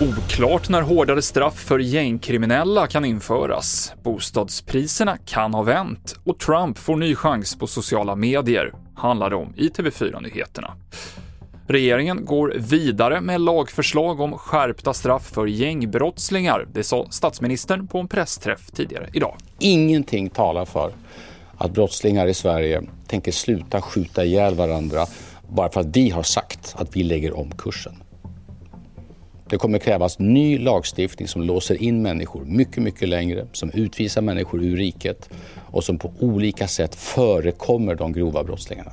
Oklart när hårdare straff för gängkriminella kan införas. Bostadspriserna kan ha vänt och Trump får ny chans på sociala medier, handlar det om i TV4-nyheterna. Regeringen går vidare med lagförslag om skärpta straff för gängbrottslingar. Det sa statsministern på en pressträff tidigare idag. Ingenting talar för att brottslingar i Sverige tänker sluta skjuta ihjäl varandra bara för att vi har sagt att vi lägger om kursen. Det kommer krävas ny lagstiftning som låser in människor mycket, mycket längre, som utvisar människor ur riket och som på olika sätt förekommer de grova brottslingarna.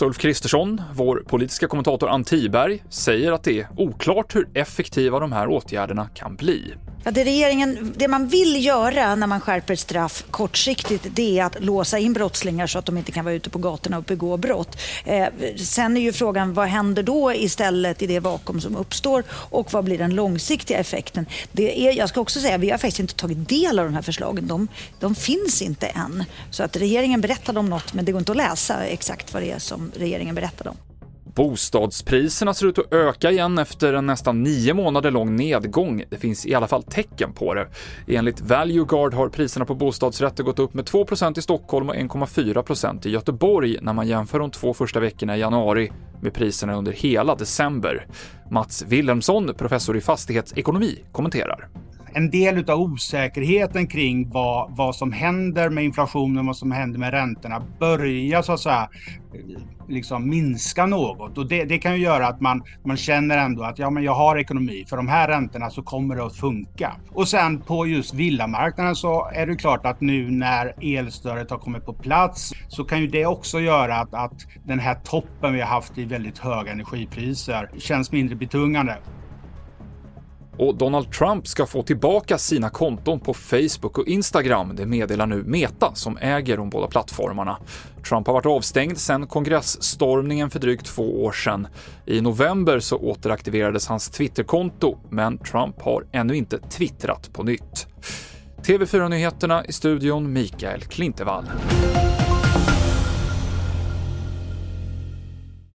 Så Ulf Kristersson, vår politiska kommentator Ann Tiberg, säger att det är oklart hur effektiva de här åtgärderna kan bli. Ja, det, regeringen, det man vill göra när man skärper straff kortsiktigt det är att låsa in brottslingar så att de inte kan vara ute på gatorna och begå brott. Eh, sen är ju frågan vad händer då istället i det vakuum som uppstår och vad blir den långsiktiga effekten? Det är, jag ska också säga vi har faktiskt inte tagit del av de här förslagen. De, de finns inte än. Så att regeringen berättade om något men det går inte att läsa exakt vad det är som regeringen berättade om. Bostadspriserna ser ut att öka igen efter en nästan nio månader lång nedgång. Det finns i alla fall tecken på det. Enligt Valueguard har priserna på bostadsrätter gått upp med 2% i Stockholm och 1,4% i Göteborg när man jämför de två första veckorna i januari med priserna under hela december. Mats Wilhelmsson, professor i fastighetsekonomi, kommenterar en del av osäkerheten kring vad, vad som händer med inflationen, vad som händer med räntorna börjar så att säga liksom minska något och det, det, kan ju göra att man, man känner ändå att ja, men jag har ekonomi för de här räntorna så kommer det att funka. Och sen på just villamarknaden så är det klart att nu när elstödet har kommit på plats så kan ju det också göra att, att den här toppen vi har haft i väldigt höga energipriser känns mindre betungande. Och Donald Trump ska få tillbaka sina konton på Facebook och Instagram, det meddelar nu Meta som äger de båda plattformarna. Trump har varit avstängd sedan kongressstormningen för drygt två år sedan. I november så återaktiverades hans Twitterkonto, men Trump har ännu inte twittrat på nytt. TV4-nyheterna i studion Mikael Klintevall.